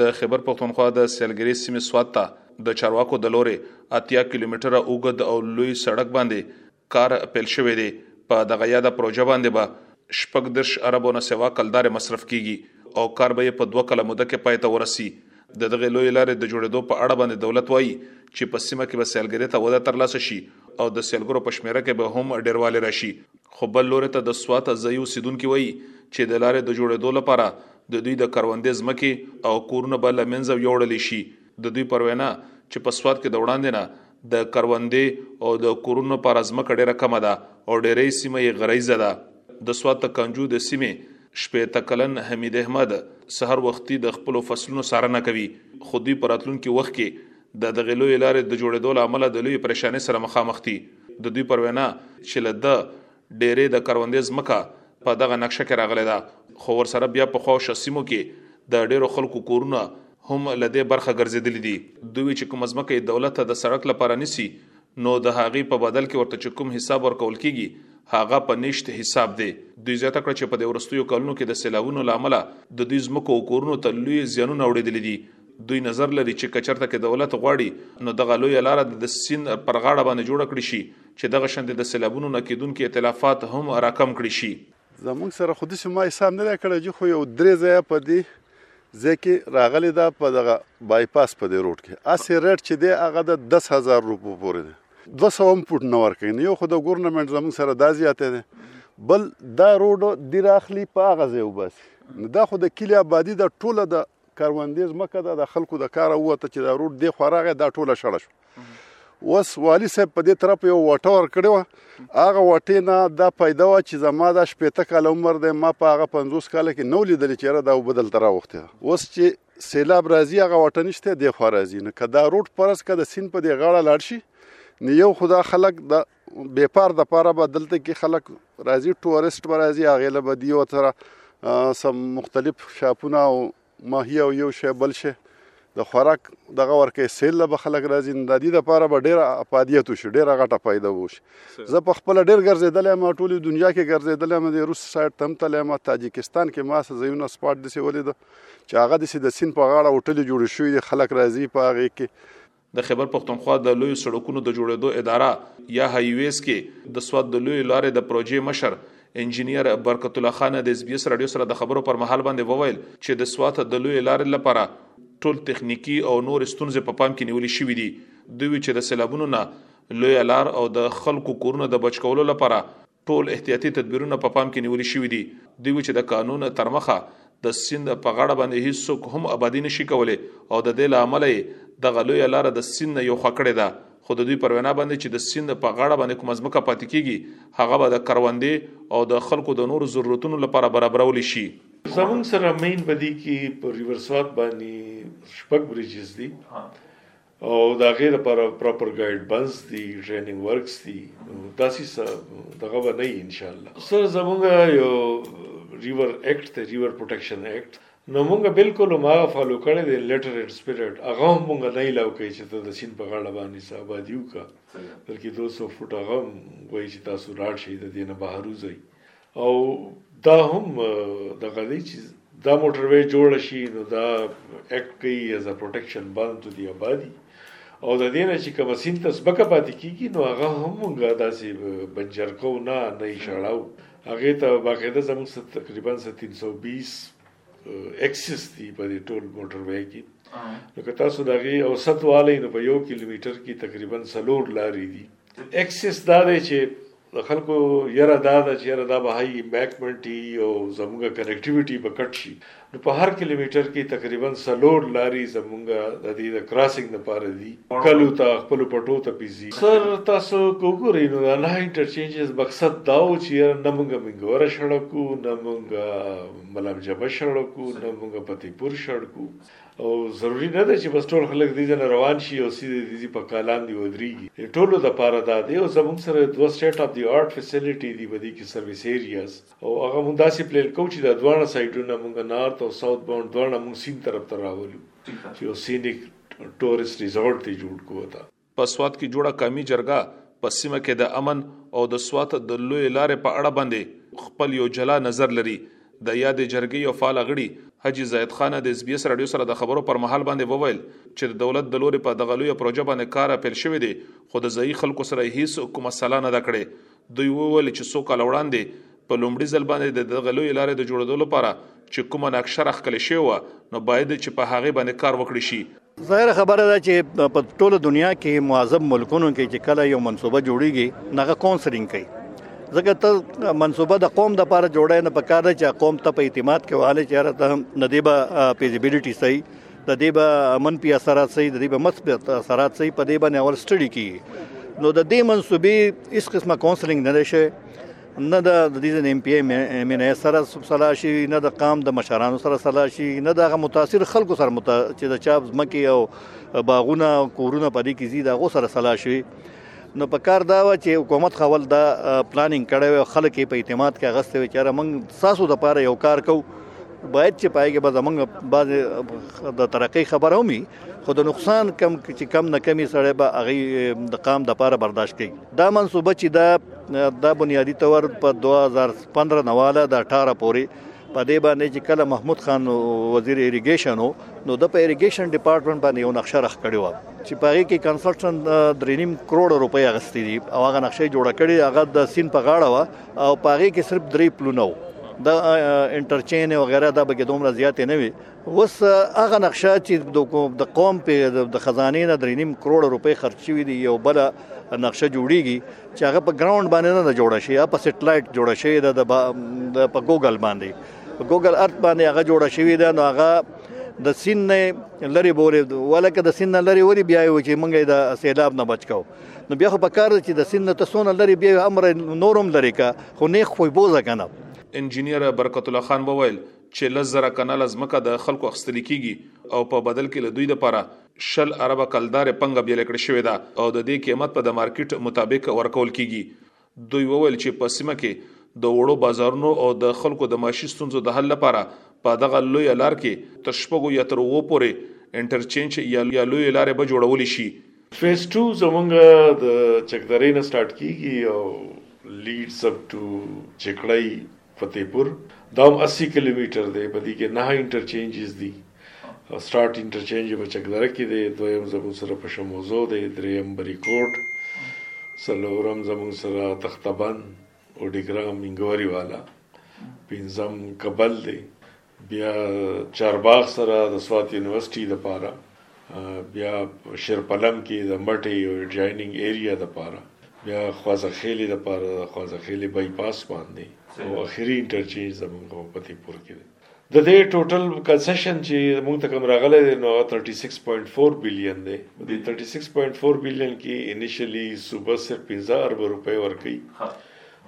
د خېبر پښتونخوا د سیلګرې سیمې سوات ته د چارواکو د لورې اتیا کیلومتره اوږد او لوی سړک باندې کار پیل شوی دی. په دغه یاده پروژه باندې به شپږ دېرش اربو نه سوا کلدارې مصرف کېږي او کار به یې په دوه کاله موده کې پای ته ورسي. د دغې لویې لارې د جوړېدو په اړه باندې دولت وايي چې په سیمه کې به سیلګرې ته وده ترلاسه شي او د سیلګرو په شمېره کې به هم ډېروالی راشي. خو بل لوري ته د سوات ځايي اوسېدونکي وايي چې د لارې د جوړېدو لپاره د دوی د کروندې ځمکې او کورونه به له منځه يوړل شي. د دوی پر وينا چې په سوات کې د وړاندې نه د کروندې او د کورونو لپاره ځمکه ډېره کمه ده او ډېری سيمه يې غريزه ده. د سوات د کنجو د سيمې شپېته کلن حميداحمد سهار وختي د خپلو فصلونو څارنه کوي خو دوی په راتلونکي وخت کې د دغې لویې لارې د جوړېدو له امله د لویې پرېشانۍ سره مخامخ دي. د دوی پر وینا چې له ده ډېرې د کروندې ځمکه په دغه نقشه کې راغلې ده، خو ورسره بیا په خوا او شا سیمو کې د ډېرو خلکو کورونه هم له دې برخه ګرځېدلي دي. دوی چې کومه ځمکه یې دولت ته د سړک لپاره نیسي، نو د هغې په بدل کې ورته چې کوم حساب ورکول کیږي هغه په نشت حساب دی دوی زیاته کړه چې په دې ورستیو کلونو کې د سیلاوونو لامل د دوی ځمکو او کورونو ته لوی زیانونه اوړېدل دي دوی نظر لري چې کچرته کې دولت غواړي نو دغه لوی لار د سین پر غاړه باندې جوړ کړی شي چې دغه شند د سیلابونو نکیدونکو ائتلافات هم راکم کړی شي زموږ سره خو داسې ما حساب نه دی کړی جي خو یو درې ځایه په دې ځای کې راغلی ده په دغه بایپاس په دې روډ کې هسې ریټ چې دی هغه د دس هزار روپو پورې دی دوه سوه هم پوټ نه ورکوي نو یو خو د ګورنمنټ زموږ سره دا زیاتی دی بل دا روډ دی راخلي په هغه ځای وباسي نو دا خو د کلي آبادي ده ټوله د کروندې ځمکه ده د خلکو د کاره ووته چې دا روډ دی خو راغی دا ټوله شړه شو اوس والي صاحب په دې طرف یو وټه ورکړې وه هغه وټې نه دا پیدا وه چې زما دا شپېته کاله عمر دی ما په هغه پنځوس کاله کې نه ولیدلې چې یاره دا اوبه دلته راوختې ده اوس چې سیلاب راځي هغه وټه نشته دی خوا راځي نو که دا روډ فرض که د سیند په دې غاړه لاړ شي نو یو خو دا خلک د بیپار د پاره به دلته کې خلک راځي ټوریسټ به راځي هغه له بدی او تر سم مختلف شاپونه او ماهی او یو شی بل شي د خوراک دغه ورکه سیل له خلک راځي د دې لپاره به ډیره افادیت وشي ډیره غټه فائدہ وشي زه په خپل ډیر ګرځیدل ما ټول دنیا کې ګرځیدل ما د روس سایت تم تل ما تاجکستان کې ما زیونه سپاټ دي ولید چې هغه د سین په غاړه هوټل جوړ شوی خلک راځي په هغه کې د خیبر پښتونخوا د لوی سړکونو د جوړېدو اداره یا هایویز کې د سواد د لوی لارې د پروژې مشر انجنیر برکت الله خان د اس بي اس رادیو سره د خبرو پر مهال باندې وویل چې د سواد د لوی لارې لپاره ټول تخنیکی او نور ستونزې په پام کې نیول شوې دي دوی چې د سیلابونو نه لوی لار او د خلکو کورونه د بچ کولو لپاره ټول احتیاطي تدبیرونه په پام کې نیول شوې دي دوی چې د قانون ترمخه د سیند په غاړه باندې هیڅوک هم آبادی نشي کولای او د دې لامل د غلوی لار د سیند نه یو خکړه ده خو د دوی پر وینا باندې چې د سیند په غاړه باندې کوم ځمکه پاتې کیږي هغه به د کروندې او د خلکو د نورو ضرورتونو لپاره برابرول شي زمونږ سره مین بدی کې په ریورسوات باندې شپږ بریجز دي او د هغې لپاره پراپر ګایډ بنز دي ټریننګ ورکس دي داسې څه دغه به نه ان شاء الله سره زمونږ یو ریور اکټ ته ریور پروټیکشن اکټ نو مونږ بالکل ما فالو کړی دی لیټر اند سپیریټ هغه هم مونږ نه الاو کوي چې ته د سین په غاړه باندې څه آبادي وکړه بلکې 200 فوټ هغه وایي چې تاسو لاړ شئ د دې نه بهر وځئ او دا هم دغه دی چې دا موټر وی جوړ شي نو دا اکټ کوي از ا پروټیکشن باند دی آبادی او د دې نه چې کوم سین تاسو بکه پاتې کیږي نو هغه هم موږ داسې بنجر کو نه نه شړاو هغه ته باقاعده زموږ تقریبا 320 اکسس دی په ټول موټر وی کې نو که تاسو دا غي اوسط والي نو په یو کیلومتر کې تقریبا سلور لارې دي اکسس دا دی چې د خلکو یره دا ده چې یره دا به هاي امبیکمنټ وي او زموږ کنیکټیویټي به کټ شي نو په هر کیلومتر کې تقریبا څلور لاري زموږ د دې د کراسینګ لپاره دي کلو ته خپل پټو ته پیزي سر تاسو کوګوري نو دا نه انټرچینجز مقصد دا و چې یره نه موږ منګوره شړکو نه موږ ملام جبه شړکو نه موږ پتی پور شړکو او ضروري نه ده چې بس ټول خلک دې ځنه روان شي او سیده دې ځي په کالام دی ودرېږي ټولو د پاره دا دی او زموږ سره دوه سټیټ اف دی آرټ فیسیلیټي دی په دې کې سرویس ایریاز او هغه موږ داسې پلان کوو چې دا دواړه سایډونه موږ نارت او ساوت باوند دواړه موږ سین طرف ته راولو چې یو سینیک ټوریست ریزورټ ته جوړ کوو په سوات کې جوړه قامي جرګه په سیمه کې د امن او د سوات د لوی لارې په اړه باندې خپل یو جلا نظر لري د یادې جرګې یو فعال غړي حجي زاید خان د اس بي اس رادیو سره د خبرو پر مهال باندې وویل چې د دولت د لوري په دغه لوی پروژه باندې کار پیل شوی دی خو د ځایي خلکو سره هیڅ کومه سلا نه ده کړې دوی وویل چې څو کاله وړاندې په لومړي ځل باندې د دغه لوی لارې د جوړېدو لپاره چې کومه نقشه راخکل شوې وه نو باید چې په هغه باندې کار وکړي شي ظاهر خبره ده چې په ټوله دنیا کې معذب ملکونو کې چې کله یو منصوبه جوړیږي نغه کونسلینګ کوي ځکه ته منصوبه د قوم د لپاره جوړه نه پکاره چې قوم ته په اعتماد کې واله چې راته ندیبه فیزیبিলিټی صحیح د دې به منفي اثرات سي د دې به مثبت اثرات سي په دې باندې اول سټډي کی نو د دې منسوبې هیڅ قسمه کونسلینګ نه شي نه د دې ځین ایم پی ایم ان سره صلاح شي نه د قام د مشرانو سره صلاح شي نه د متاثر خلکو سره مت... چې د چاپ ځمکې او باغونه کورونه پدې کې زی دا غو سره صلاح شي نو په کار دا و چې حکومت خول دا پلانینګ کړی وي خلک یې په اعتماد کې اغستې وي چې موږ ساسو د پاره یو کار کوو باید چې پایګه به زمونږ بعض د ترقی خبره ومي خو د نقصان کم چې کم نه کمی سره به هغه د قام د پاره برداشت کوي دا منصوبه چې دا د بنیادی تور په 2015 نواله د 18 پوري په دې باندې چې کله محمود خان وزیر ایریګیشن نو د په ایریګیشن ډپارټمنټ باندې یو نقشه رخ کړی و چې په هغه کې کنسلټن درې نیم کروڑ روپۍ اغستې دي او هغه نقشه جوړه کړې هغه د سین په غاړه و او په هغه کې صرف درې پلونه و د انټرچین او غیره دا به کې دومره زیات نه وي وس هغه نقشه چې د قوم په د خزانه نه درې نیم کروڑ روپۍ خرچ شوې دي یو بل نقشه جوړیږي چې هغه په ګراوند باندې نه جوړه شي په سټلایټ جوړه شي د په ګوګل باندې په ګوګل ارت باندې هغه جوړه شوې ده نو هغه د سین نه لری بولې ولکه د سین نه لری وری بیا یو چې مونږه د سیلاب نه بچ کو نو بیا خو په کار چې د سین نه تسونه لری بیا امر نورم لری کا خو نه خو بوزه کنه انجنیر برکت الله خان وویل چې لزر کنال زمکه د خلکو اخستل کیږي او په بدل کې له دوی لپاره شل اربه کلدار پنګ بیل کړی شوی دا او د دې قیمت په د مارکیټ مطابق ورکول کیږي دوی وویل چې په سیمه کې د وړو بازارونو او د خلکو د معاشي ستونزو د حل لپاره په دغه لوی لار کې تر شپږو یا تر اوو پورې انټرچینج یا لوی لارې به جوړول شي فیز 2 زمونږ د چکدرې نه سٹارټ کیږي او لیډز اپ ټو چکړی فتح پور دا هم اسی کلومیټر دی په دې کې نهه انټرچینجز دي سټارټ انټرچینج په چکدره کې دی دویم زموږ سره په شموزو دی دریم بریکوټ څلورم زموږ سره تختبند او ډیګرام انګوري والا پنځم کبل دی بیا چارباغ سره د سوات یونیورسټي لپاره بیا شیرپلم کې د مټې او ایډجایننګ ایریا لپاره بیا خوازه خېلې لپاره د خوازه خېلې بای پاس باندې او اخري انټرچینج زمونږ په دې پور کې د دې ټوټل کنسیشن چې موږ ته کوم راغلی دی نو 36.4 بلین دی د 36.4 بلین کې انیشلی صوبه صرف 15 ارب روپۍ ورکړي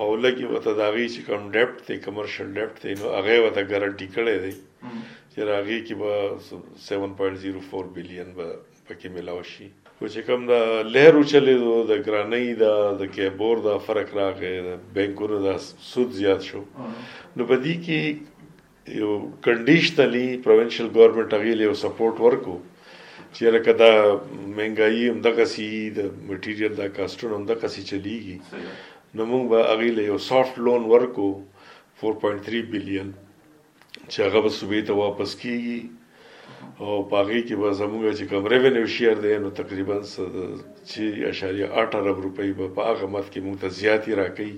او لګي وته دا غي چې کوم ډیپټ دی کمرشل ډیپټ دی نو هغه وته ګارانټي کړی دی چې راغي کې به 7.04 بلین به پکې ملاو شي خو چې کوم دا لهر وچلې دو د ګرانۍ دا د کیبور دا فرق راغی بانکونو دا سود زیات شو نو په دې کې یو کنډیشنلی پروینشل ګورنمنت هغه له سپورټ ورکو چې لکه دا مهنګایي هم دغه سی د مټیریل دا کاستونه هم دغه سی چلیږي نو موږ به هغه له یو سافټ لون ورکو 4.3 بلین چې هغه به صوبې ته واپس کیږي او په هغې کې به زموږ چې کوم ریونیو شیر دی نو تقریبا چې اشاریه اټ ارب روپۍ به په هغه مت کې موږ ته زیاتې راکوي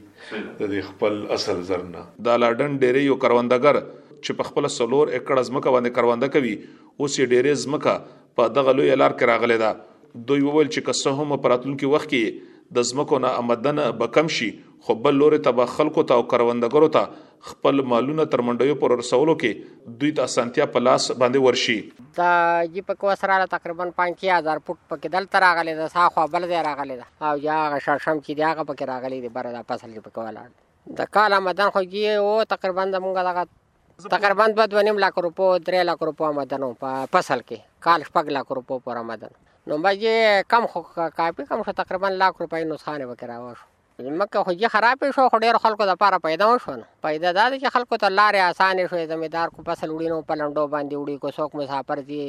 د دې خپل اصل زرنا د لاډن ډېری یو کروندګر چې په خپل سلور اکړه ځمکه باندې کرونده کوي اوس یې ډېرې ځمکه په دغه لوی لار کې راغلې ده دوی وویل چې که څه هم په راتلونکي وخت کې د ځمکو نه آمدن به کم شي خو بل لوري ته به خلکو ته او کروندګرو ته خپل مالونه تر منډیو پر رسولو کې دوی ته اسانتیا په لاس باندې ورشي دا جی په کو سره له تقریبا 15000 فوټ پکې دلته راغلی دا ساخوا بل ځای راغلی دا او یا هغه شړشم چې دی هغه پکې راغلی دی بره دا فصل کې پکې ولاړ د کال آمدن خو جی او تقریبا زمونږ دغه تقریبا دوه دوه نیم لاک روپو درې لاک روپو آمدن په فصل کې کال شپږ لاک روپو پر آمدن نو به جی کم خو کافي کم خو تقریبا لاک روپۍ نقصان وکړاوه ځمکه خو چې خرابې شو خو ډېر خلکو دپاره پیدا وشوه نو پیدا دا ده چې خلکو ته لارې اسانې شوې زمیندار کو فصل وړي نو په لنډو باندې وړي کو څوک مسافر ځي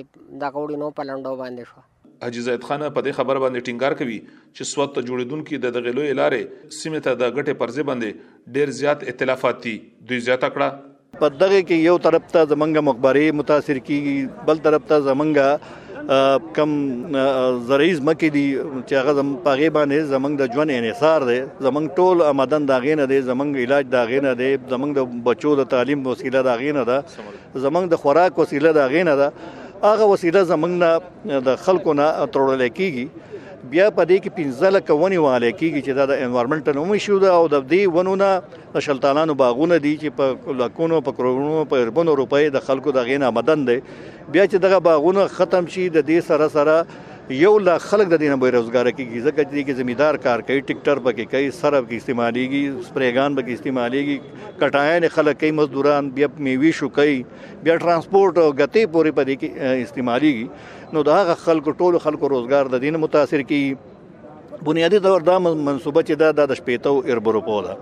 دغه وړي نو په لنډو باندې شوه حاجی زید خان په دې خبر باندې ټینګار کوي چې سواد ته جوړیدونکو د دغه لوی لارې سیمه ته د غټه پرځې باندې ډیر زیات ائتلافات دي دوی زیاته کړه په دغه کې یو طرف ته زمونږ مقبره متاثر کیږي بل طرف ته زمونږ کم زرعي ځمکې دي چې هغه زم په هغې باندې زمونږ د ژوند انحصار دی زمونږ ټول آمدن د هغې نه دی زمونږ علاج د هغې نه دی زمونږ د بچو د تعلیم وسیله د هغې نه ده زمونږ د خوراک وسیله د هغې نه ده هغه وسیله زمونږ نه د خلکو نه ترړل کیږي بیا په دې کې 15 لکه ونی والي کیږي چې دا د انوایرنمنټل هم شو ده او د دې ونو نه د شلتالانو باغونه دي چې په لکونو په کرونو په اربونو روپۍ د خلکو د غین آمدن دی بیا چې دغه باغونه ختم شي د دې سره سره یو لا خلک د دینه به روزګار کیږي ځکه چې کې زمیدار کار کوي ټیکټر پکې کوي سره کې استعماليږي سپریګان پکې استعماليږي کټایان خلک کوي مزدوران بیا میوي شو کوي بیا ترانسپورت او غته پورې پدې کې استعماليږي نو دا خلکو ټول خلکو روزګار د دین متاثر کیږي بنیادی طور دا منصوبه چې دا د شپېتو ایربروپو ده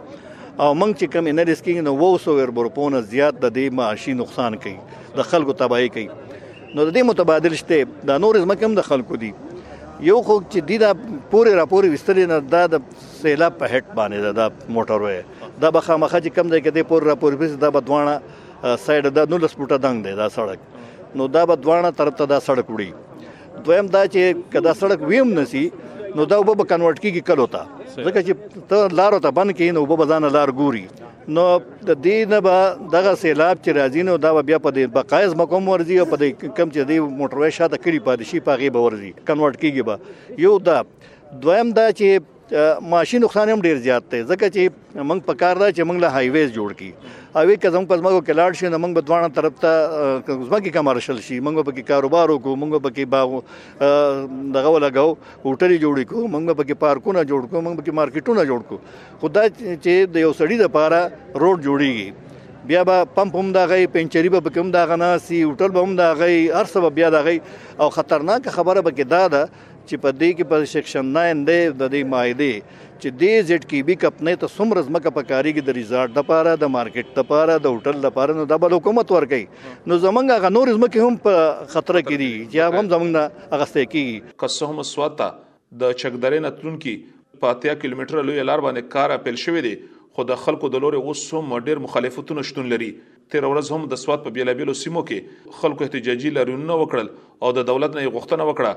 او موږ چې کم انالیس کېږي نو ووسو ایربروپو نه زیات د دې معاشي نقصان کوي د خلکو تباهي کوي نو د دې متبادل شته دا نور ځمکه هم د خلکو دي یو خو چې دی دا پورې راپورې وستلې نه دا د سیلاب په هټ باندې دا, دا موټر وې دا به خامخا چې کم ځای کې دی پورې راپورې وست دا بدوانه سایډ دا 19 فوټه دنګ دی دا سړک نو دا بدوانه طرف ته دا سړک وړي دویم دا چې کدا سړک ویم نسی نو دا وب به کنورټ کیږي کلو ته ځکه چې ته لارو ته بند کین وب به ځان لار ګوري نو د دې نه به دغه سیلاب چې راځي نو دا بیا په دې بقایز مقام ورځي او په دې کم چې دې موټروي شاته کړي پادشي پاغي به ورځي کنورټ کیږي به یو دا دویم دا چې معاشي نقصان هم ډیر زیات دی ځکه چې موږ په کار دا چې موږ له های ویز جوړ کی او که زموږ په ځمکو کې لاړ شي نو موږ به دوانه طرف ته ځمکې کمرشل شي موږ به کې کاروبار وکړو موږ به کې باغ دغه ولګاو هوټلې جوړ کړو موږ به کې پارکونه جوړ کړو موږ به کې مارکیټونه جوړ کړو خدای چې د یو سړی لپاره روډ جوړیږي بیا به پمپ هم دا غي پنچری به کوم دا غناسي هوټل به هم دا غي هر څه بیا دا غي او خطرناک خبره به کې دا ده چې په دې کې په سیکشن 9 د دې معاهده چې دې زیټ کې بي کپنې ته څومره ځمکه په کاری کې د ریزارت د پاره د مارکیټ د پاره د هوټل د پاره نو د بل حکومت ورکي نو زمونږ غ نور ځمکه هم په خطر کې دي چې هم زمونږ اغسته کی قسم سواته د چکدرې نتلون کې په 10 کیلومتر لوی لار باندې کار اپیل شوې دي خو د خلکو د لوري اوس هم ډیر مخالفتونه شتون لري تېره ورځ هم د سوات په بېلابېلو سیمو کې خلکو احتجاجي لاریونونه وکړل او د دولت نه یې غوښتنه وکړه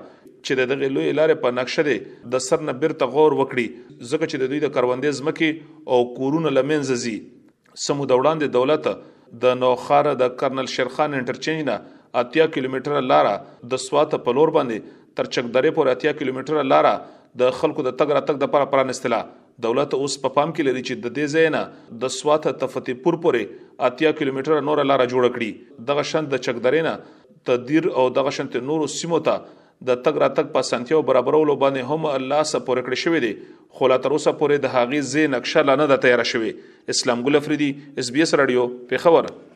چې د دغې لوی لارې په نقشه دې د سر نه بیرته غور وکړي ځکه چې د دوی د کروندې ځمکې او کورونه لمنځه ځي سمو د وړاندې دولت د نوخار د کرنل شیرخان انټرچینج نه اتیا کیلومتره لاره د سوات په لور باندې تر چکدرې پورې اتیا کیلومتره لاره د خلکو د تګ راتګ لپاره پرانستله دولت اوس په پام کې لري چې د دې ځای نه د سوات ته فتح پور پورې اتیا کیلومتره نور لار جوړ کړي دغه شند د چکدرې نه تدیر او دغه شند نورو سیمو ته د تګ راتګ په سنتیو برابرولو باندې هم الله سپور کړی شوې دي خو لا تر اوسه پورې د هغې زی نقشه لا نه ده تیار شوې اسلام ګل افریدي اس بي اس رادیو پیښور